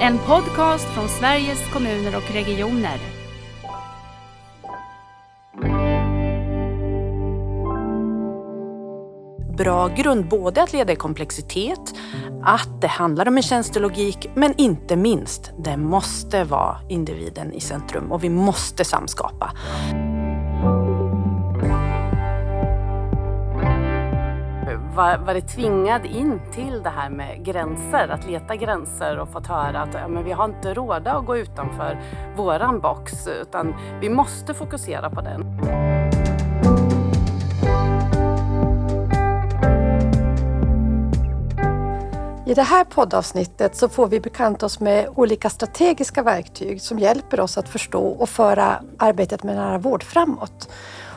En podcast från Sveriges kommuner och regioner. Bra grund både att leda i komplexitet, att det handlar om en tjänstelogik, men inte minst, det måste vara individen i centrum och vi måste samskapa. Var, var det tvingad in till det här med gränser, att leta gränser och fått höra att ja, men vi har inte råd att gå utanför våran box utan vi måste fokusera på den. I det här poddavsnittet så får vi bekanta oss med olika strategiska verktyg som hjälper oss att förstå och föra arbetet med nära vård framåt.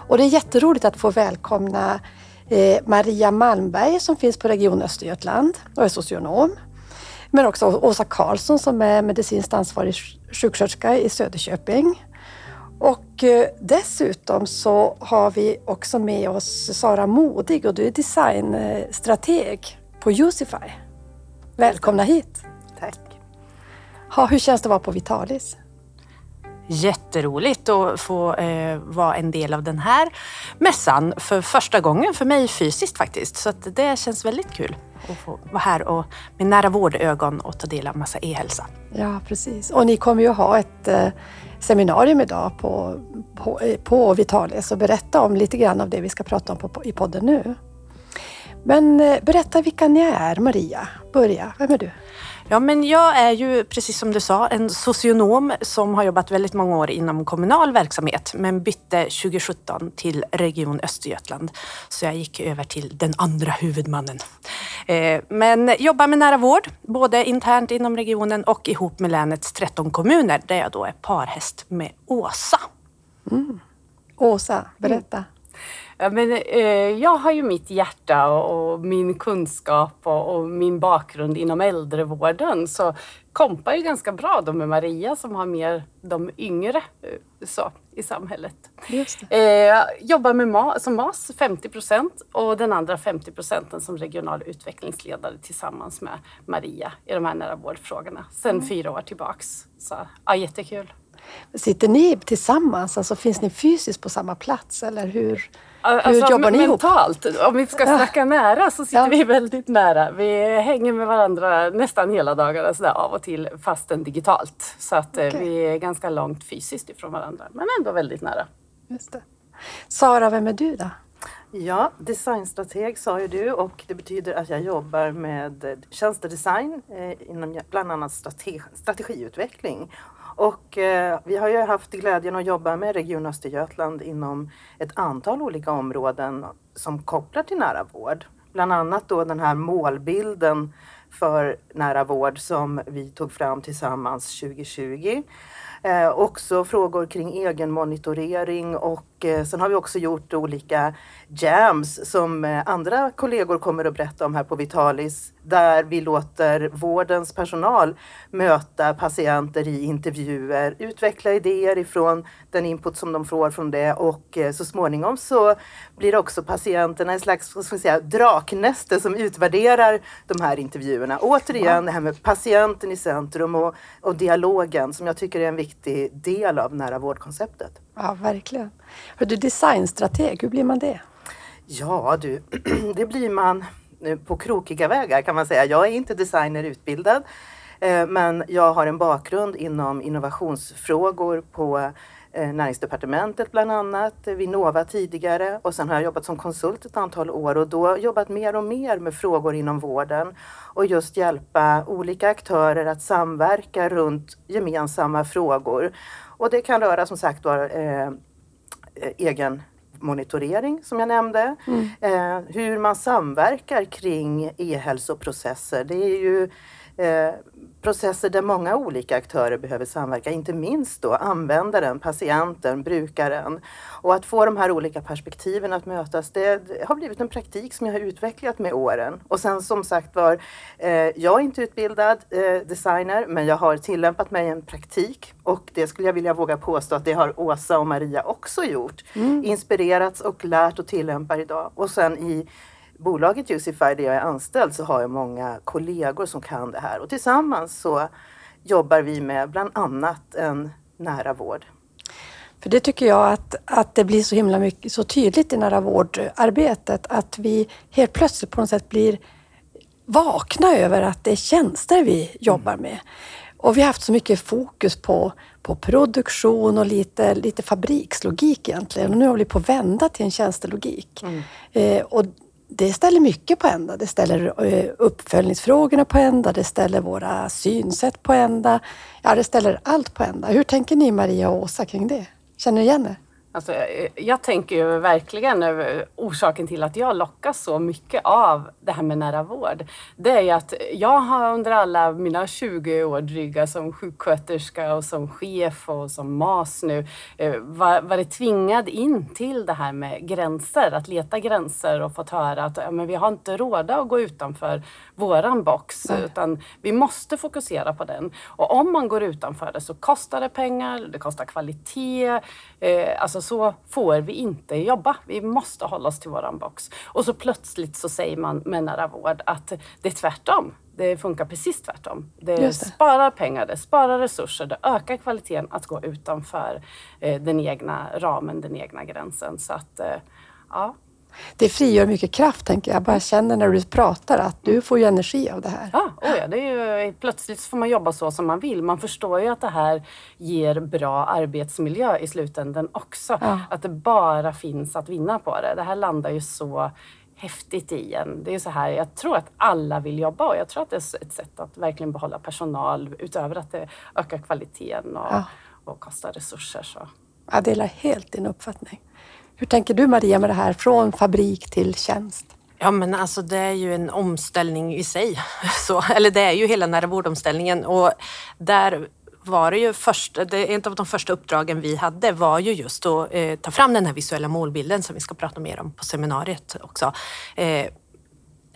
Och det är jätteroligt att få välkomna Maria Malmberg som finns på Region Östergötland och är socionom. Men också Åsa Karlsson som är medicinskt ansvarig sjuksköterska i Söderköping. Och eh, dessutom så har vi också med oss Sara Modig och du är designstrateg på Usify. Välkomna hit! Tack! Ha, hur känns det att vara på Vitalis? Jätteroligt att få eh, vara en del av den här mässan för första gången för mig fysiskt faktiskt. Så att det känns väldigt kul att få vara här och med nära vårdögon och ta del av massa e-hälsa. Ja, precis. Och ni kommer ju ha ett eh, seminarium idag på, på, eh, på Vitalis och berätta om lite grann av det vi ska prata om på, i podden nu. Men eh, berätta vilka ni är, Maria. Börja, vem är du? Ja, men jag är ju precis som du sa en socionom som har jobbat väldigt många år inom kommunal verksamhet men bytte 2017 till Region Östergötland. Så jag gick över till den andra huvudmannen. Eh, men jobbar med nära vård, både internt inom regionen och ihop med länets 13 kommuner där jag då är parhäst med Åsa. Mm. Åsa, berätta. Mm. Ja, men, eh, jag har ju mitt hjärta och, och min kunskap och, och, min bakgrund inom äldrevården så kompar ju ganska bra då med Maria som har mer de yngre eh, så, i samhället. Eh, jobbar med ma som MAS 50 procent och den andra 50 procenten som regional utvecklingsledare tillsammans med Maria i de här nära vårdfrågorna sedan mm. fyra år tillbaks. Så ja, jättekul. Sitter ni tillsammans? Alltså, finns ni fysiskt på samma plats eller hur? Hur alltså, jobbar ni mentalt, ihop? om vi ska snacka ja. nära så sitter ja. vi väldigt nära. Vi hänger med varandra nästan hela dagarna sådär, av och till fastän digitalt. Så att eh, okay. vi är ganska långt fysiskt ifrån varandra men ändå väldigt nära. Just det. Sara, vem är du då? Ja, designstrateg sa ju du och det betyder att jag jobbar med tjänstedesign eh, inom bland annat strategi, strategiutveckling och eh, vi har ju haft glädjen att jobba med Region Östergötland inom ett antal olika områden som kopplar till nära vård. Bland annat då den här målbilden för nära vård som vi tog fram tillsammans 2020. Eh, också frågor kring egenmonitorering och och eh, sen har vi också gjort olika jams som eh, andra kollegor kommer att berätta om här på Vitalis där vi låter vårdens personal möta patienter i intervjuer, utveckla idéer ifrån den input som de får från det och eh, så småningom så blir också patienterna en slags ska säga, draknäste som utvärderar de här intervjuerna. Återigen det här med patienten i centrum och, och dialogen som jag tycker är en viktig del av nära vårdkonceptet. Ja, verkligen. Hör du designstrateg, hur blir man det? Ja du, det blir man eh, på krokiga vägar kan man säga. Jag är inte designerutbildad utbildad, eh, men jag har en bakgrund inom innovationsfrågor på eh, Näringsdepartementet bland annat, Vinnova tidigare och sen har jag jobbat som konsult ett antal år och då jobbat mer och mer med frågor inom vården och just hjälpa olika aktörer att samverka runt gemensamma frågor. Och det kan röra som sagt var eh, egen monitorering som jag nämnde. Mm. Eh, hur man samverkar kring e-hälsoprocesser. Det är ju eh, processer där många olika aktörer behöver samverka, inte minst då användaren, patienten, brukaren. Och att få de här olika perspektiven att mötas, det har blivit en praktik som jag har utvecklat med åren. Och sen som sagt var, eh, jag är inte utbildad eh, designer, men jag har tillämpat mig en praktik och det skulle jag vilja våga påstå att det har Åsa och Maria också gjort. Mm. Inspirerats och lärt och tillämpar idag. Och sen i bolaget Jusify där jag är anställd så har jag många kollegor som kan det här och tillsammans så jobbar vi med bland annat en nära vård. För det tycker jag att, att det blir så himla mycket, så tydligt i nära vårdarbetet att vi helt plötsligt på något sätt blir vakna över att det är tjänster vi jobbar med. Och vi har haft så mycket fokus på, på produktion och lite, lite fabrikslogik egentligen. Och nu håller vi på att vända till en tjänstelogik. Mm. Eh, och det ställer mycket på ända. Det ställer eh, uppföljningsfrågorna på ända, det ställer våra synsätt på ända. Ja, det ställer allt på ända. Hur tänker ni Maria och Åsa kring det? Känner ni igen er? Alltså, jag tänker ju verkligen över orsaken till att jag lockas så mycket av det här med nära vård. Det är ju att jag har under alla mina 20 år dryga som sjuksköterska och som chef och som MAS nu eh, varit tvingad in till det här med gränser, att leta gränser och fått höra att ja, men vi har inte råd att gå utanför våran box Nej. utan vi måste fokusera på den. Och om man går utanför det så kostar det pengar, det kostar kvalitet, eh, alltså så får vi inte jobba. Vi måste hålla oss till våran box. Och så plötsligt så säger man med nära vård att det är tvärtom. Det funkar precis tvärtom. Det, det, sparar pengar, det sparar resurser, det ökar kvaliteten att gå utanför eh, den egna ramen, den egna gränsen. Så att, eh, ja, det frigör mycket kraft, tänker jag. Jag bara känner när du pratar att du får ju energi av det här. Ja, oh ja det är ju, plötsligt får man jobba så som man vill. Man förstår ju att det här ger bra arbetsmiljö i slutändan också. Ja. Att det bara finns att vinna på det. Det här landar ju så häftigt i en. Det är så här, jag tror att alla vill jobba och jag tror att det är ett sätt att verkligen behålla personal utöver att det ökar kvaliteten och, ja. och kostar resurser. Så. Jag delar helt din uppfattning. Hur tänker du Maria med det här från fabrik till tjänst? Ja men alltså det är ju en omställning i sig. Så, eller det är ju hela nära vårdomställningen och där var det ju först, det, ett av de första uppdragen vi hade var ju just att eh, ta fram den här visuella målbilden som vi ska prata mer om på seminariet också. Eh,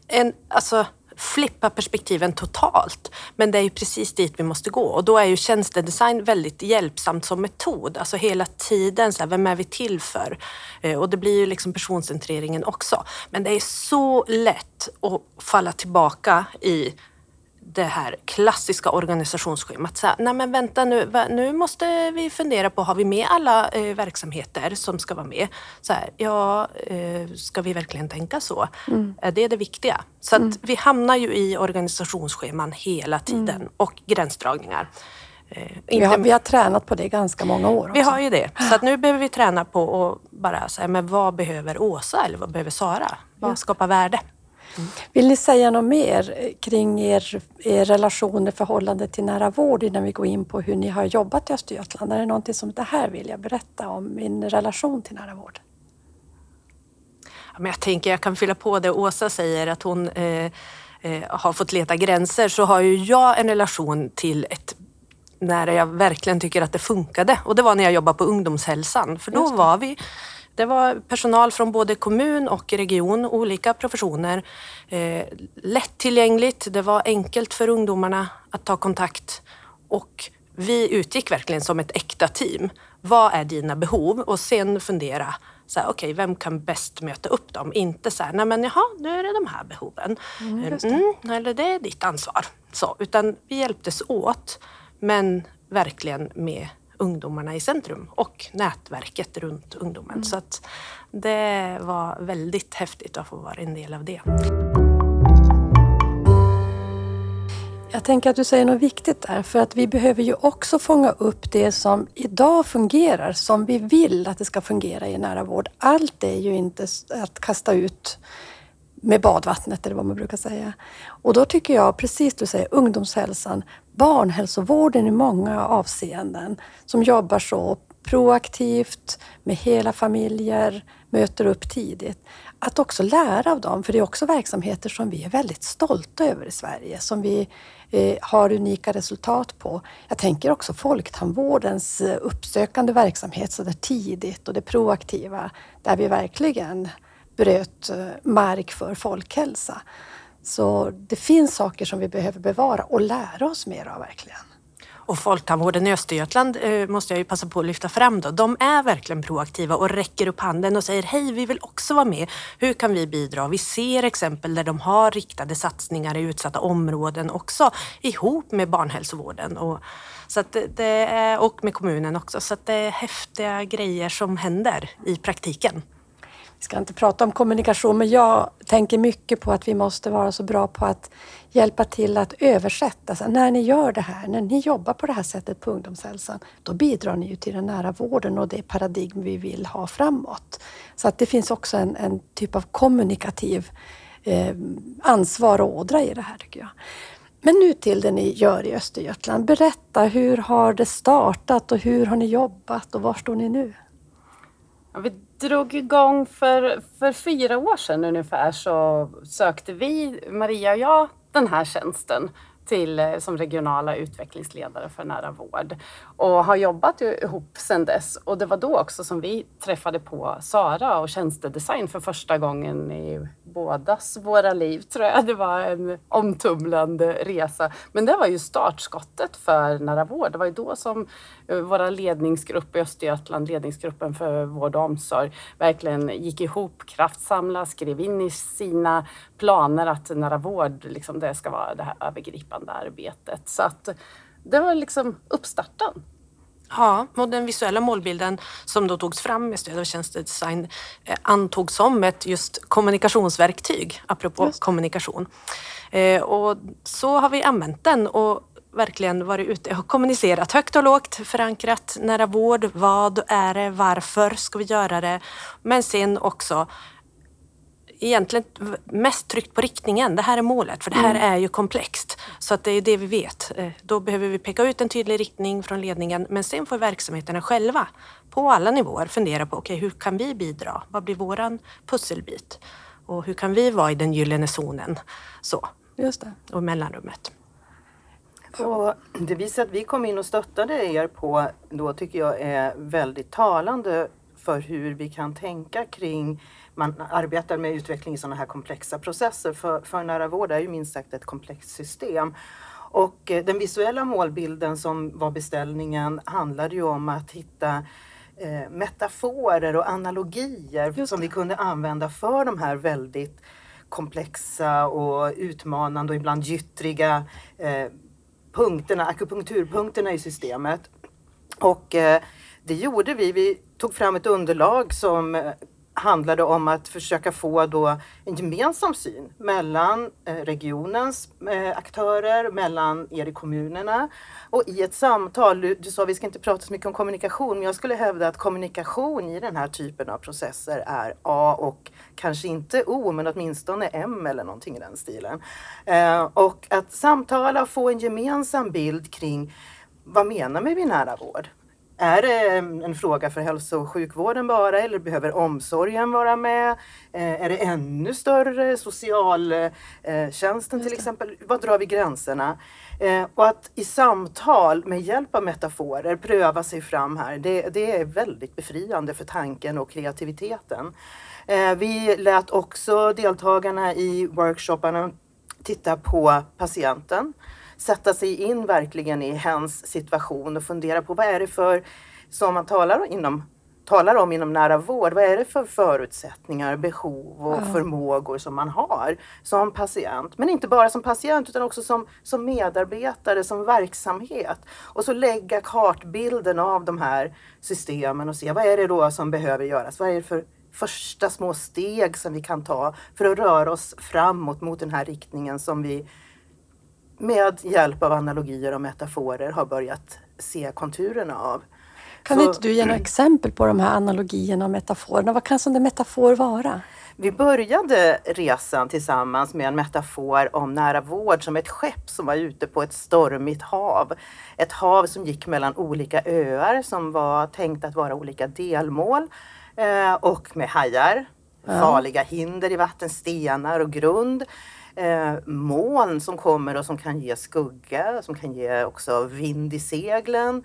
en, alltså, flippa perspektiven totalt. Men det är ju precis dit vi måste gå och då är ju tjänstedesign väldigt hjälpsamt som metod. Alltså hela tiden, så här, vem är vi till för? Eh, och det blir ju liksom personcentreringen också. Men det är så lätt att falla tillbaka i det här klassiska organisationsschemat. Så nej men vänta nu, nu måste vi fundera på, har vi med alla eh, verksamheter som ska vara med? Så här, ja, eh, ska vi verkligen tänka så? Mm. Är det det viktiga? Så mm. vi hamnar ju i organisationsscheman hela tiden mm. och gränsdragningar. Eh, vi, har, vi har tränat på det ganska många år. Också. Vi har ju det. Så nu behöver vi träna på att bara säga, men vad behöver Åsa eller vad behöver Sara? Vad skapar värde? Vill ni säga något mer kring er, er relation i förhållande till nära vård innan vi går in på hur ni har jobbat i Östergötland? Är det någonting som det här vill jag berätta om min relation till nära vård? men jag tänker jag kan fylla på det Åsa säger att hon eh, eh, har fått leta gränser så har ju jag en relation till ett när jag verkligen tycker att det funkade och det var när jag jobbade på ungdomshälsan för då var vi det var personal från både kommun och region, olika professioner. Eh, lättillgängligt, det var enkelt för ungdomarna att ta kontakt och vi utgick verkligen som ett äkta team. Vad är dina behov? Och sen fundera, så här, okay, vem kan bäst möta upp dem? Inte så här, nej men jaha, nu är det de här behoven. Mm, det. Mm, eller det är ditt ansvar. Så, utan vi hjälptes åt, men verkligen med ungdomarna i centrum och nätverket runt ungdomen. Mm. Så att det var väldigt häftigt att få vara en del av det. Jag tänker att du säger något viktigt där, för att vi behöver ju också fånga upp det som idag fungerar, som vi vill att det ska fungera i nära vård. Allt är ju inte att kasta ut med badvattnet eller vad man brukar säga. Och då tycker jag, precis du säger, ungdomshälsan, barnhälsovården i många avseenden som jobbar så proaktivt med hela familjer, möter upp tidigt. Att också lära av dem, för det är också verksamheter som vi är väldigt stolta över i Sverige, som vi eh, har unika resultat på. Jag tänker också folktandvårdens eh, uppsökande verksamhet så där tidigt och det proaktiva, där vi verkligen bröt eh, mark för folkhälsa. Så det finns saker som vi behöver bevara och lära oss mer av verkligen. Och Folktandvården i Östergötland eh, måste jag ju passa på att lyfta fram då. De är verkligen proaktiva och räcker upp handen och säger hej, vi vill också vara med. Hur kan vi bidra? Vi ser exempel där de har riktade satsningar i utsatta områden också ihop med barnhälsovården. Och, så att det, och med kommunen också. Så att det är häftiga grejer som händer i praktiken. Vi ska inte prata om kommunikation, men jag tänker mycket på att vi måste vara så bra på att hjälpa till att översätta. Så när ni gör det här, när ni jobbar på det här sättet på ungdomshälsan, då bidrar ni ju till den nära vården och det paradigm vi vill ha framåt. Så att det finns också en, en typ av kommunikativ eh, ansvar och ådra i det här tycker jag. Men nu till det ni gör i Östergötland. Berätta, hur har det startat och hur har ni jobbat och var står ni nu? Ja, vi drog igång för, för fyra år sedan ungefär så sökte vi, Maria och jag, den här tjänsten till, eh, som regionala utvecklingsledare för nära vård och har jobbat ihop sedan dess. Och det var då också som vi träffade på Sara och tjänstedesign för första gången i bådas våra liv tror jag. Det var en omtumlande resa. Men det var ju startskottet för nära vård. Det var ju då som eh, våra ledningsgrupp i Östergötland, ledningsgruppen för vård och omsorg, verkligen gick ihop, kraftsamlade, skrev in i sina planer att nära vård, liksom, det ska vara det här övergripande arbetet. Så att det var liksom uppstarten. Ja, och den visuella målbilden som då togs fram med stöd av tjänstedesign eh, antogs som ett just kommunikationsverktyg, apropå just. kommunikation. Eh, och så har vi använt den och verkligen varit ute och kommunicerat högt och lågt, förankrat nära vård. Vad är det? Varför ska vi göra det? Men sen också egentligen mest tryckt på riktningen. Det här är målet, för det här mm. är ju komplext. Så att det är det vi vet. Eh, då behöver vi peka ut en tydlig riktning från ledningen, men sen får verksamheterna själva på alla nivåer fundera på okay, hur kan vi bidra? Vad blir våran pusselbit? Och hur kan vi vara i den gyllene zonen? Så. Just det. Och mellanrummet. Och det visar att vi kom in och stöttade er på, då tycker jag är väldigt talande för hur vi kan tänka kring man arbetar med utveckling i sådana här komplexa processer. För, för nära vård är ju minst sagt ett komplext system. Och eh, den visuella målbilden som var beställningen handlade ju om att hitta eh, metaforer och analogier som vi kunde använda för de här väldigt komplexa och utmanande och ibland gyttriga eh, punkterna, akupunkturpunkterna i systemet. Och eh, det gjorde vi. Vi tog fram ett underlag som eh, handlade om att försöka få då en gemensam syn mellan eh, regionens eh, aktörer, mellan er i kommunerna och i ett samtal. Du, du sa att vi ska inte prata så mycket om kommunikation, men jag skulle hävda att kommunikation i den här typen av processer är A och kanske inte O, men åtminstone M eller någonting i den stilen. Eh, och att samtala och få en gemensam bild kring vad menar vi med nära vård? Är det en fråga för hälso och sjukvården bara eller behöver omsorgen vara med? Eh, är det ännu större? Socialtjänsten till exempel. Var drar vi gränserna? Eh, och att i samtal med hjälp av metaforer pröva sig fram här, det, det är väldigt befriande för tanken och kreativiteten. Eh, vi lät också deltagarna i workshopparna titta på patienten sätta sig in verkligen i hens situation och fundera på vad är det för, som man talar, inom, talar om inom nära vård, vad är det för förutsättningar, behov och ja. förmågor som man har som patient. Men inte bara som patient utan också som, som medarbetare, som verksamhet. Och så lägga kartbilden av de här systemen och se vad är det då som behöver göras? Vad är det för första små steg som vi kan ta för att röra oss framåt mot den här riktningen som vi med hjälp av analogier och metaforer har börjat se konturerna av. Kan Så, inte du ge några exempel på de här analogierna och metaforerna? Vad kan där metafor vara? Vi började resan tillsammans med en metafor om nära vård som ett skepp som var ute på ett stormigt hav. Ett hav som gick mellan olika öar som var tänkt att vara olika delmål eh, och med hajar, ja. farliga hinder i vatten, stenar och grund eh, moln som kommer och som kan ge skugga, som kan ge också vind i seglen.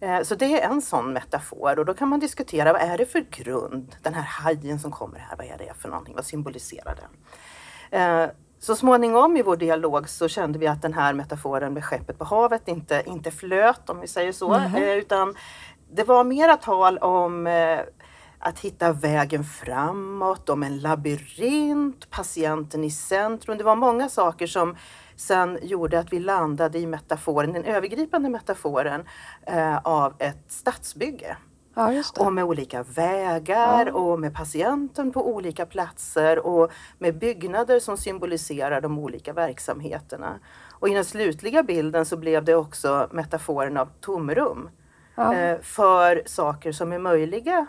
Eh, så det är en sån metafor och då kan man diskutera vad är det för grund? Den här hajen som kommer här, vad är det för någonting? Vad symboliserar den? Eh, så småningom i vår dialog så kände vi att den här metaforen med skeppet på havet inte, inte flöt om vi säger så. Nej. Eh, utan det var mera tal om eh, att hitta vägen framåt, om en labyrint, patienten i centrum. Det var många saker som sen gjorde att vi landade i metaforen, den övergripande metaforen eh, av ett stadsbygge. Ja, just det. Och med olika vägar och med patienten på olika platser och med byggnader som symboliserar de olika verksamheterna. Och i den slutliga bilden så blev det också metaforen av tomrum. Ja. Eh, för saker som är möjliga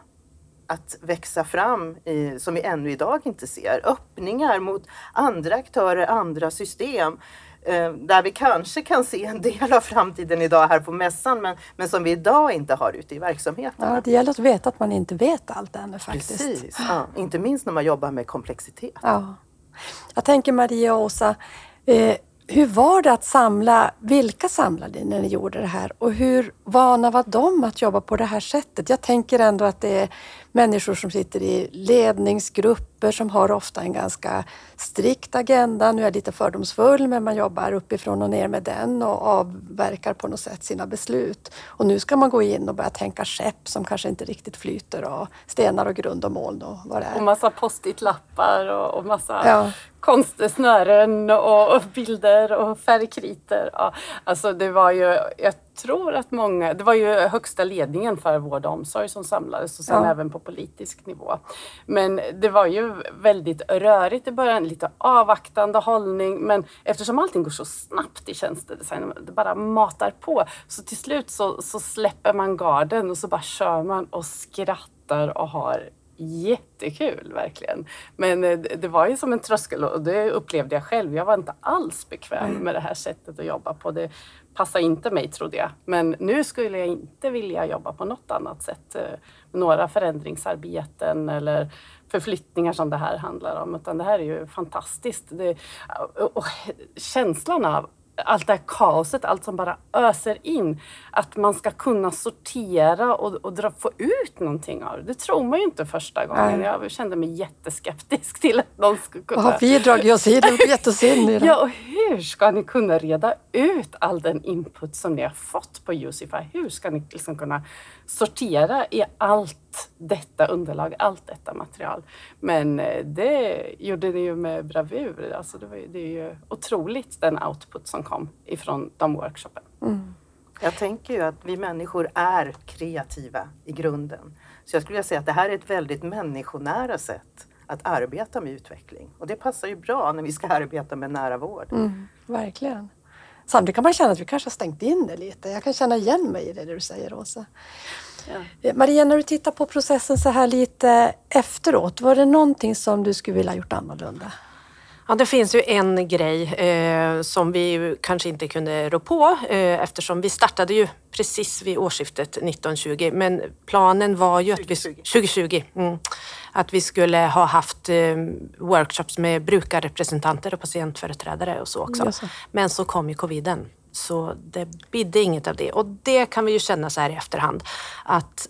att växa fram i, som vi ännu idag inte ser. Öppningar mot andra aktörer, andra system. Eh, där vi kanske kan se en del av framtiden idag här på mässan men, men som vi idag inte har ute i verksamheterna. Ja, det gäller att veta att man inte vet allt ännu faktiskt. Precis, ja. inte minst när man jobbar med komplexitet. Ja. Jag tänker Maria och Åsa, eh, hur var det att samla, vilka samlade ni när ni gjorde det här och hur vana var de att jobba på det här sättet? Jag tänker ändå att det är människor som sitter i ledningsgrupp ledningsgrupper som har ofta en ganska strikt agenda. Nu är jag lite fördomsfull men man jobbar uppifrån och ner med den och avverkar på något sätt sina beslut. Och nu ska man gå in och börja tänka skepp som kanske inte riktigt flyter och stenar och grund och moln och vad det är. Och massa post-it-lappar och, och massa Ja. konstsnören och, och bilder och färgkriter. Ja, alltså det var ju, jag tror att många, det var ju högsta ledningen för vård och omsorg som samlades och sen Ja. även på politisk nivå. Men det var ju väldigt rörigt i början, lite avvaktande hållning men eftersom allting går så snabbt i tjänstedesign, det bara matar på, så till slut så, så släpper man garden och så bara kör man och skrattar och har jättekul verkligen. Men eh, det var ju som en tröskel och det upplevde jag själv. Jag var inte alls bekväm med det här sättet att jobba på. Det passade inte mig trodde jag. Men nu skulle jag inte vilja jobba på något annat sätt. eh, Några förändringsarbeten eller förflyttningar som det här handlar om. Utan det här är ju fantastiskt. Det, och, och känslan av allt det här kaoset, allt som bara öser in. Att man ska kunna sortera och, och dra, få ut någonting av det. Det tror man ju inte första gången. Nej. Jag kände mig jätteskeptisk till att någon skulle kunna... Vad har vi dragit oss in i det? Ja, och hur ska ni kunna reda ut all den input som ni har fått på Usify? Hur ska ni liksom kunna sortera i allt detta underlag, allt detta material? Men eh, det gjorde ni ju med bravur. Alltså det, var, ju- det är ju otroligt den output som kom ifrån de workshopen. Jag tänker ju att vi människor är kreativa i grunden. Så jag skulle vilja säga att det här är ett väldigt människonära sätt att arbeta med utveckling. Och det passar ju bra när vi ska arbeta med nära vård. Mm, verkligen. Samtidigt kan man känna att vi kanske har stängt in det lite. Jag kan känna igen mig i det du säger Åsa. Eh, Maria, när du tittar på processen så här lite efteråt, var det någonting som du skulle vilja ha gjort annorlunda? Ja, det finns ju en grej eh, som vi kanske inte kunde rå på eh, eftersom vi startade ju precis vid årsskiftet 1920. Men planen var ju att vi, 2020. 2020 mm, att vi skulle ha haft eh, workshops med brukarrepresentanter och patientföreträdare och så också. Det. Men så kom ju coviden. Så det bidde inget av det. Och det kan vi ju känna så här i efterhand att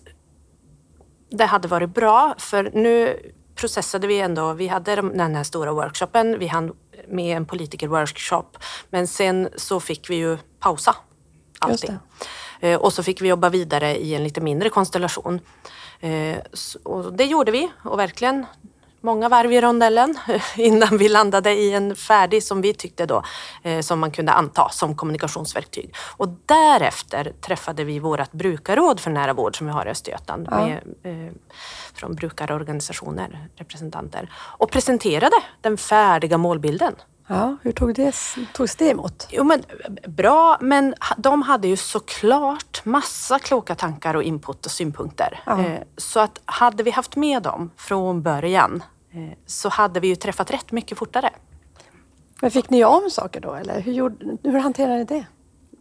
det hade varit bra för nu processade vi ändå. Vi hade de- den här stora workshopen. Vi hann med en politikerworkshop. Men sen så fick vi ju pausa allting. Eh, Och så fick vi jobba vidare i en lite mindre konstellation. Eh, Och det gjorde vi och verkligen många varv i rondellen innan vi landade i en färdig som vi tyckte då eh, som man kunde anta som kommunikationsverktyg. Och därefter träffade vi vårt brukarråd för nära vård som vi har i Östergötland med, eh, från brukarorganisationer, representanter och presenterade den färdiga målbilden. Ja, hur tog det, togs det emot? Jo, men bra, men de hade ju såklart massa kloka tankar och input och synpunkter. Ja. Eh, Så att hade vi haft med dem från början eh, så hade vi ju träffat rätt mycket fortare. Men fick ni om saker då eller hur, gjorde, hur hanterade ni det?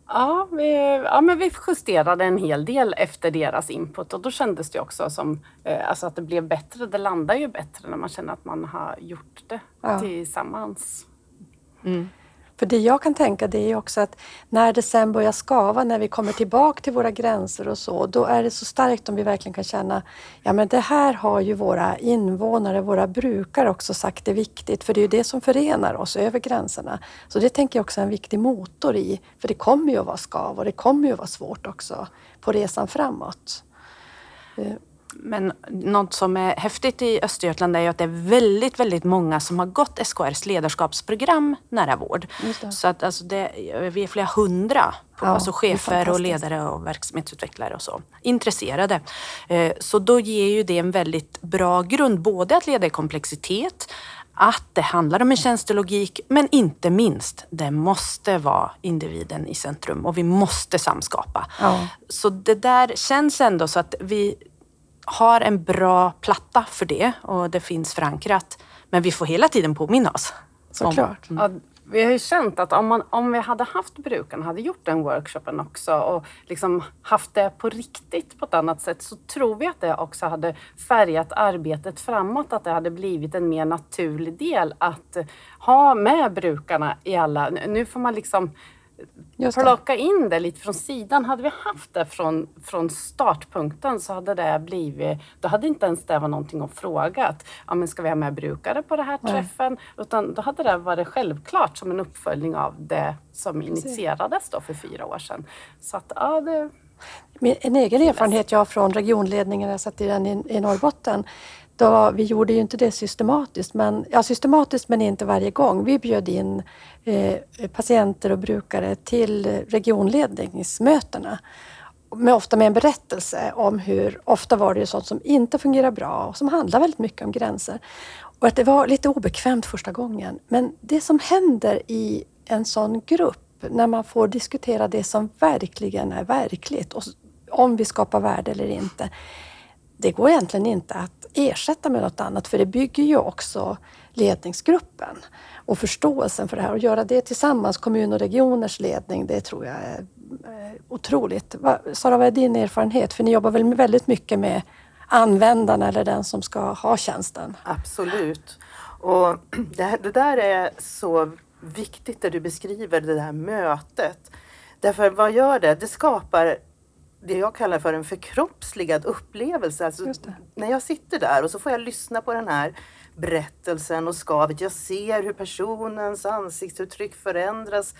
Ja, vi, ja, men vi justerade en hel del efter deras input och då kändes det också som eh, alltså att det blev bättre. Det landar ju bättre när man känner att man har gjort det Ja. tillsammans. Mm. För det jag kan tänka det är också att när det sen börjar skava, när vi kommer tillbaka till våra gränser och så, då är det så starkt om vi verkligen kan känna, ja men det här har ju våra invånare, våra brukare också sagt är viktigt, för det är ju det som förenar oss över gränserna. Så det tänker jag också är en viktig motor i, för det kommer ju att vara skav och det kommer ju att vara svårt också på resan framåt. Eh, men något som är häftigt i Östergötland är ju att det är väldigt, väldigt många som har gått SKRs ledarskapsprogram nära vård. Så att alltså det, vi är flera hundra, ja, alltså chefer och ledare och verksamhetsutvecklare och så, intresserade. Eh, så då ger ju det en väldigt bra grund, både att leda i komplexitet, att det handlar om en tjänstelogik, men inte minst, det måste vara individen i centrum och vi måste samskapa. Ja. Så det där känns ändå så att vi har en bra platta för det och det finns förankrat. Men vi får hela tiden påminna oss. Såklart. Mm. Ja, vi har ju känt att om, man, om vi hade haft brukarna, hade gjort den workshopen också och liksom haft det på riktigt på ett annat sätt så tror vi att det också hade färgat arbetet framåt. Att det hade blivit en mer naturlig del att ha med brukarna i alla... Nu får man liksom plocka in det lite från sidan. Hade vi haft det från, från startpunkten så hade det blivit, då hade inte ens det varit någonting att fråga. Ja, men ska vi ha med brukare på den här Nej. träffen? Utan då hade det varit självklart som en uppföljning av det som initierades då för fyra år sedan. Så att, ja, det, en egen erfarenhet jag har från regionledningen, jag satt i den i, i Norrbotten, då, vi gjorde ju inte det systematiskt, men, ja, systematiskt men inte varje gång. Vi bjöd in eh, patienter och brukare till regionledningsmötena. Med, ofta med en berättelse om hur ofta var det sånt som inte fungerar bra och som handlar väldigt mycket om gränser. Och att det var lite obekvämt första gången. Men det som händer i en sån grupp när man får diskutera det som verkligen är verkligt och om vi skapar värde eller inte. Det går egentligen inte att ersätta med något annat för det bygger ju också ledningsgruppen och förståelsen för det här. Och göra det tillsammans, kommun och regioners ledning, det tror jag är eh, otroligt. Sara, vad är din erfarenhet? För ni jobbar väl väldigt mycket med användaren eller den som ska ha tjänsten? Absolut. Och det, det där är så viktigt det du beskriver, det där mötet. Därför vad gör det? Det skapar det jag kallar för en förkroppsligad upplevelse. Alltså, när jag sitter där och så får jag lyssna på den här berättelsen och skavet. Jag ser hur personens ansiktsuttryck förändras.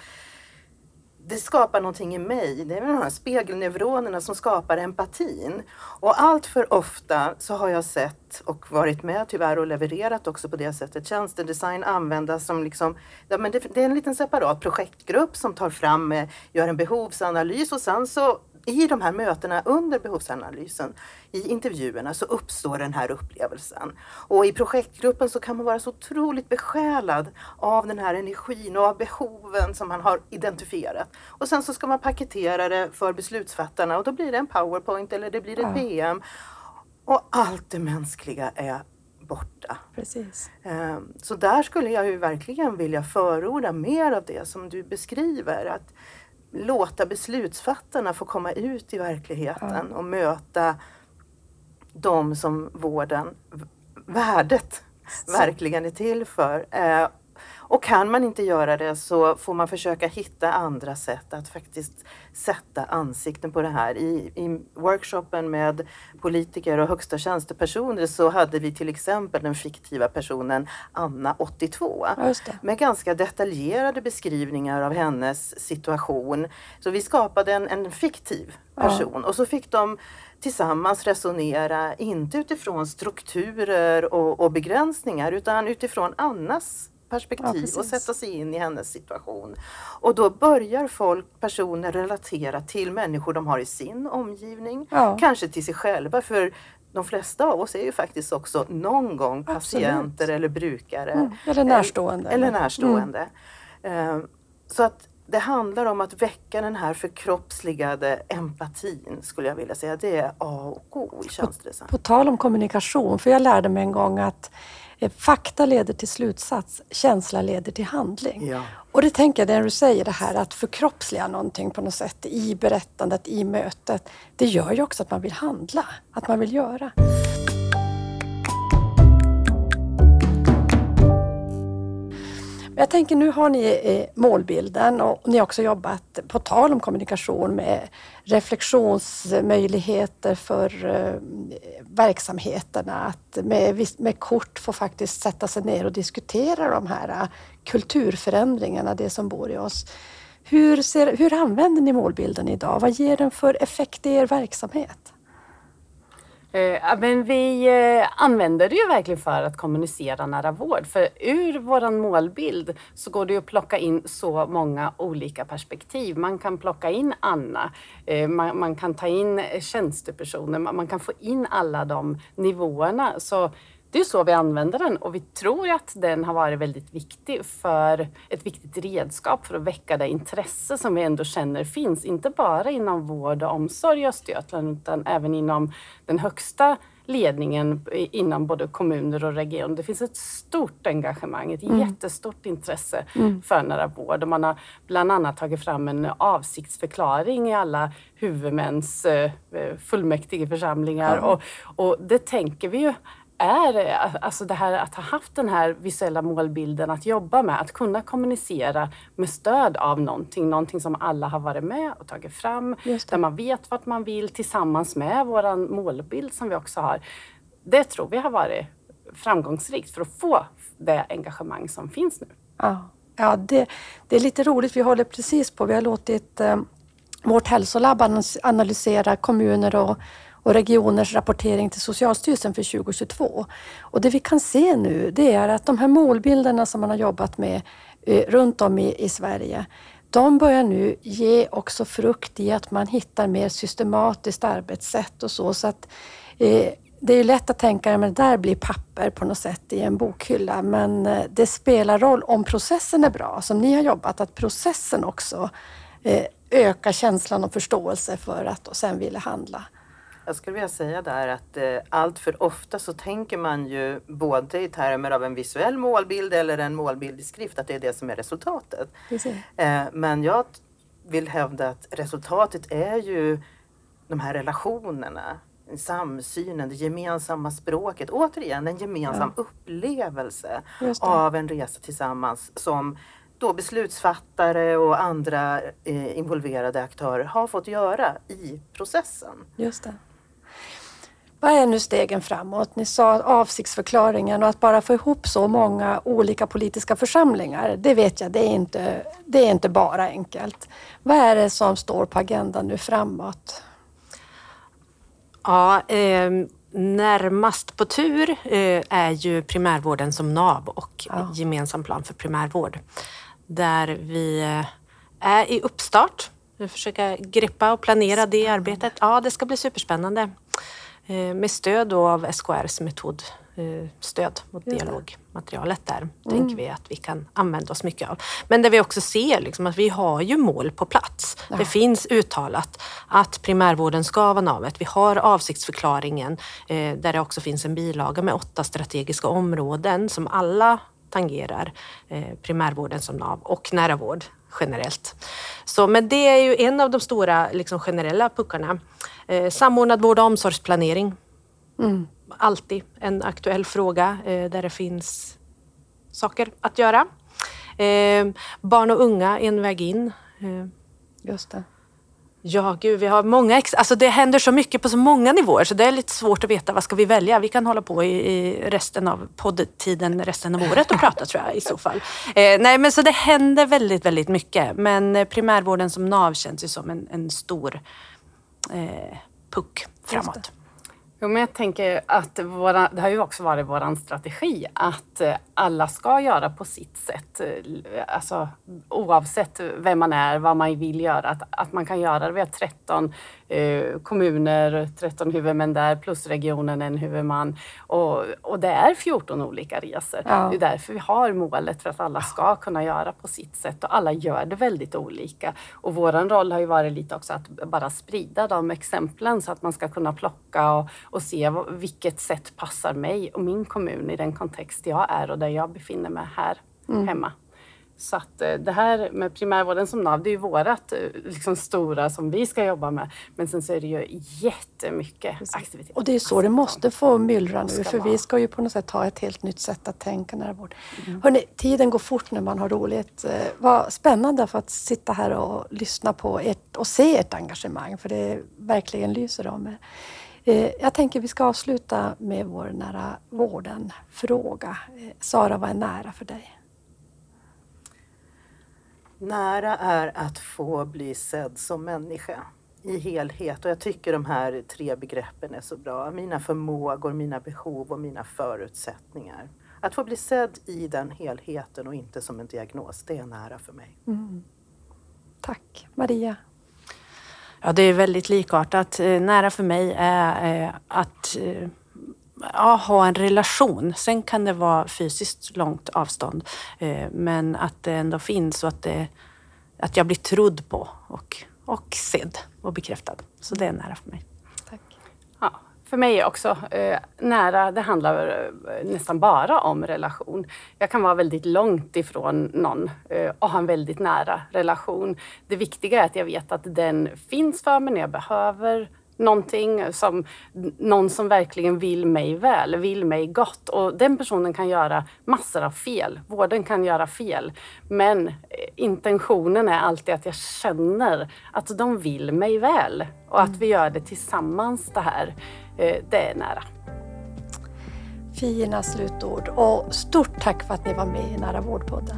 Det skapar någonting i mig. Det är de här spegelneuronerna som skapar empatin. Och allt för ofta så har jag sett och varit med tyvärr och levererat också på det sättet tjänstedesign användas som liksom, ja, men det, det är en liten separat projektgrupp som tar fram, eh, gör en behovsanalys och sen så i de här mötena under behovsanalysen, i intervjuerna, så uppstår den här upplevelsen. Och i projektgruppen så kan man vara så otroligt besjälad av den här energin och av behoven som man har identifierat. Och sen så ska man paketera det för beslutsfattarna och då blir det en powerpoint eller det blir ett. PM. Och allt det mänskliga är borta. Precis. Ehm, så där skulle jag ju verkligen vilja förorda mer av det som du beskriver. Att låta beslutsfattarna få komma ut i verkligheten ja. och möta de som vården, värdet, så. verkligen är till för. Eh, och kan man inte göra det så får man försöka hitta andra sätt att faktiskt sätta ansikten på det här. I, i workshopen med politiker och högsta tjänstepersoner så hade vi till exempel den fiktiva personen Anna, 82, med ganska detaljerade beskrivningar av hennes situation. Så vi skapade en, en fiktiv person ja. och så fick de tillsammans resonera, inte utifrån strukturer och, och begränsningar utan utifrån Annas perspektiv ja, och sätta sig in i hennes situation. Och då börjar folk, personer relatera till människor de har i sin omgivning, ja. kanske till sig själva. För de flesta av oss är ju faktiskt också någon gång patienter Absolut. eller brukare. Mm. Eller närstående. Eller, eller närstående. Mm. Så att det handlar om att väcka den här förkroppsligade empatin skulle jag vilja säga. Det är A och O i tjänstedesign. På, på tal om kommunikation, för jag lärde mig en gång att fakta leder till slutsats, känsla leder till handling. Ja. Och det tänker jag, när du säger det här att förkroppsliga någonting på något sätt i berättandet, i mötet. Det gör ju också att man vill handla, att man vill göra. Jag tänker nu har ni eh, målbilden och ni har också jobbat, på tal om kommunikation, med reflektionsmöjligheter för eh, verksamheterna. Att med, med kort få faktiskt sätta sig ner och diskutera de här eh, kulturförändringarna, det som bor i oss. Hur, ser, hur använder ni målbilden idag? Vad ger den för effekt i er verksamhet? Eh, men vi eh, använder det ju verkligen för att kommunicera nära vård. För ur vår målbild så går det att plocka in så många olika perspektiv. Man kan plocka in Anna, eh, man, man kan ta in tjänstepersoner, man, man kan få in alla de nivåerna. Så det är så vi använder den och vi tror att den har varit väldigt viktig för ett viktigt redskap för att väcka det intresse som vi ändå känner finns, inte bara inom vård och omsorg i Östergötland utan även inom den högsta ledningen inom både kommuner och region. Det finns ett stort engagemang, ett mm. jättestort intresse mm. för nära vård. Och man har bland annat tagit fram en avsiktsförklaring i alla huvudmäns eh, fullmäktigeförsamlingar. Mm. Och, och det tänker vi ju är alltså det här att ha haft den här visuella målbilden att jobba med, att kunna kommunicera med stöd av någonting, någonting som alla har varit med och tagit fram, där man vet vart man vill tillsammans med vår målbild som vi också har. Det tror vi har varit framgångsrikt för att få det engagemang som finns nu. Ja, ja det, det är lite roligt. Vi håller precis på, vi har låtit eh, vårt hälsolabb analysera kommuner och och regioners rapportering till Socialstyrelsen för 2022. Och det vi kan se nu det är att de här målbilderna som man har jobbat med eh, runt om i, i Sverige, de börjar nu ge också frukt i att man hittar mer systematiskt arbetssätt och så. så att, eh, det är lätt att tänka att det där blir papper på något sätt i en bokhylla, men eh, det spelar roll om processen är bra, som ni har jobbat, att processen också eh, ökar känslan och förståelse för att och sen vilja handla. Jag skulle vilja säga där att eh, allt för ofta så tänker man ju både i termer av en visuell målbild eller en målbild i skrift, att det är det som är resultatet. Eh, men jag vill hävda att resultatet är ju de här relationerna, samsynen, det gemensamma språket. Återigen en gemensam ja. upplevelse av en resa tillsammans som då beslutsfattare och andra eh, involverade aktörer har fått göra i processen. Just det. Vad är nu stegen framåt? Ni sa avsiktsförklaringen och att bara få ihop så många olika politiska församlingar, det vet jag, det är inte, det är inte bara enkelt. Vad är det som står på agendan nu framåt? Ja, eh, närmast på tur eh, är ju primärvården som nav och ja. gemensam plan för primärvård. Där vi eh, är i uppstart. Vi försöker greppa och planera det arbetet. Ja, det ska bli superspännande. Eh, med stöd då av SKRs metodstöd mot dialogmaterialet där mm. tänker vi att vi kan använda oss mycket av. Men där vi också ser liksom att vi har ju mål på plats. Ja. Det finns uttalat att primärvården ska vara navet. Vi har avsiktsförklaringen eh, där det också finns en bilaga med åtta strategiska områden som alla tangerar eh, primärvården som nav och nära vård generellt. Så, men det är ju en av de stora liksom, generella puckarna. Eh, samordnad vård och omsorgsplanering. Mm. Alltid en aktuell fråga eh, där det finns saker att göra. Eh, barn och unga, en väg in. Eh, Just det. Ja, gud, vi har många ex alltså Det händer så mycket på så många nivåer så det är lite svårt att veta vad ska vi välja. Vi kan hålla på i, i resten av poddtiden resten av året och prata tror jag i så fall. Eh, nej, men så det händer väldigt, väldigt mycket. Men primärvården som nav känns ju som en, en stor eh, puck framåt. Jo, men jag tänker att våra, det har ju också varit vår strategi att eh, alla ska göra på sitt sätt. Eh, alltså, oavsett vem man är, vad man vill göra. Att, att man kan göra det. Vi har 13 eh, kommuner, 13 huvudmän där plus regionen en huvudman. Och, och det är 14 olika resor. Ja. Det är därför vi har målet för att alla ska kunna göra på sitt sätt och alla gör det väldigt olika. Och vår roll har ju varit lite också att bara sprida de exemplen så att man ska kunna plocka och, och se vilket sätt passar mig och min kommun i den kontext jag är och där jag befinner mig här mm. hemma. Så att eh, det här med primärvården som nav, det är ju vårat eh, liksom stora som vi ska jobba med. Men sen så är det ju jättemycket aktivitet. Och det är så det måste få myllra nu, för vara. vi ska ju på något sätt ha ett helt nytt sätt att tänka nära vård. Hörrni, tiden går fort när man har roligt. Eh, Vad spännande för att sitta här och lyssna på ert och se ert engagemang, för det verkligen lyser om er. Jag tänker vi ska avsluta med vår nära vården-fråga. Sara, vad är nära för dig? Nära är att få bli sedd som människa i helhet. Och jag tycker de här tre begreppen är så bra. Mina förmågor, mina behov och mina förutsättningar. Att få bli sedd i den helheten och inte som en diagnos, det är nära för mig. Tack. Maria? Ja, det är väldigt likartat. Eh, Nära för mig är eh, att eh, ja, ha en relation. Sen kan det vara fysiskt långt avstånd, eh, men att det ändå finns och att, det, att jag blir trodd på och, och sedd och bekräftad. Så det är nära för mig. Tack. Ja, för mig också. Eh, nära, det handlar eh, nästan bara om relation. Jag kan vara väldigt långt ifrån någon och ha en väldigt nära relation. Det viktiga är att jag vet att den finns för mig när jag behöver någonting, som, någon som verkligen vill mig väl, vill mig gott. Och den personen kan göra massor av fel. Vården kan göra fel. Men eh, intentionen är alltid att jag känner att de vill mig väl och att vi gör det tillsammans det här. Eh, Det är nära. Fina slutord och stort tack för att ni var med i Nära vårdpodden.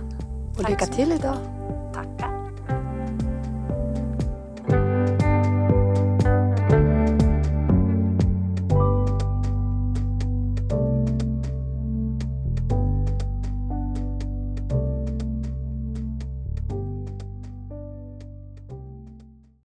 Och Tack lycka till idag.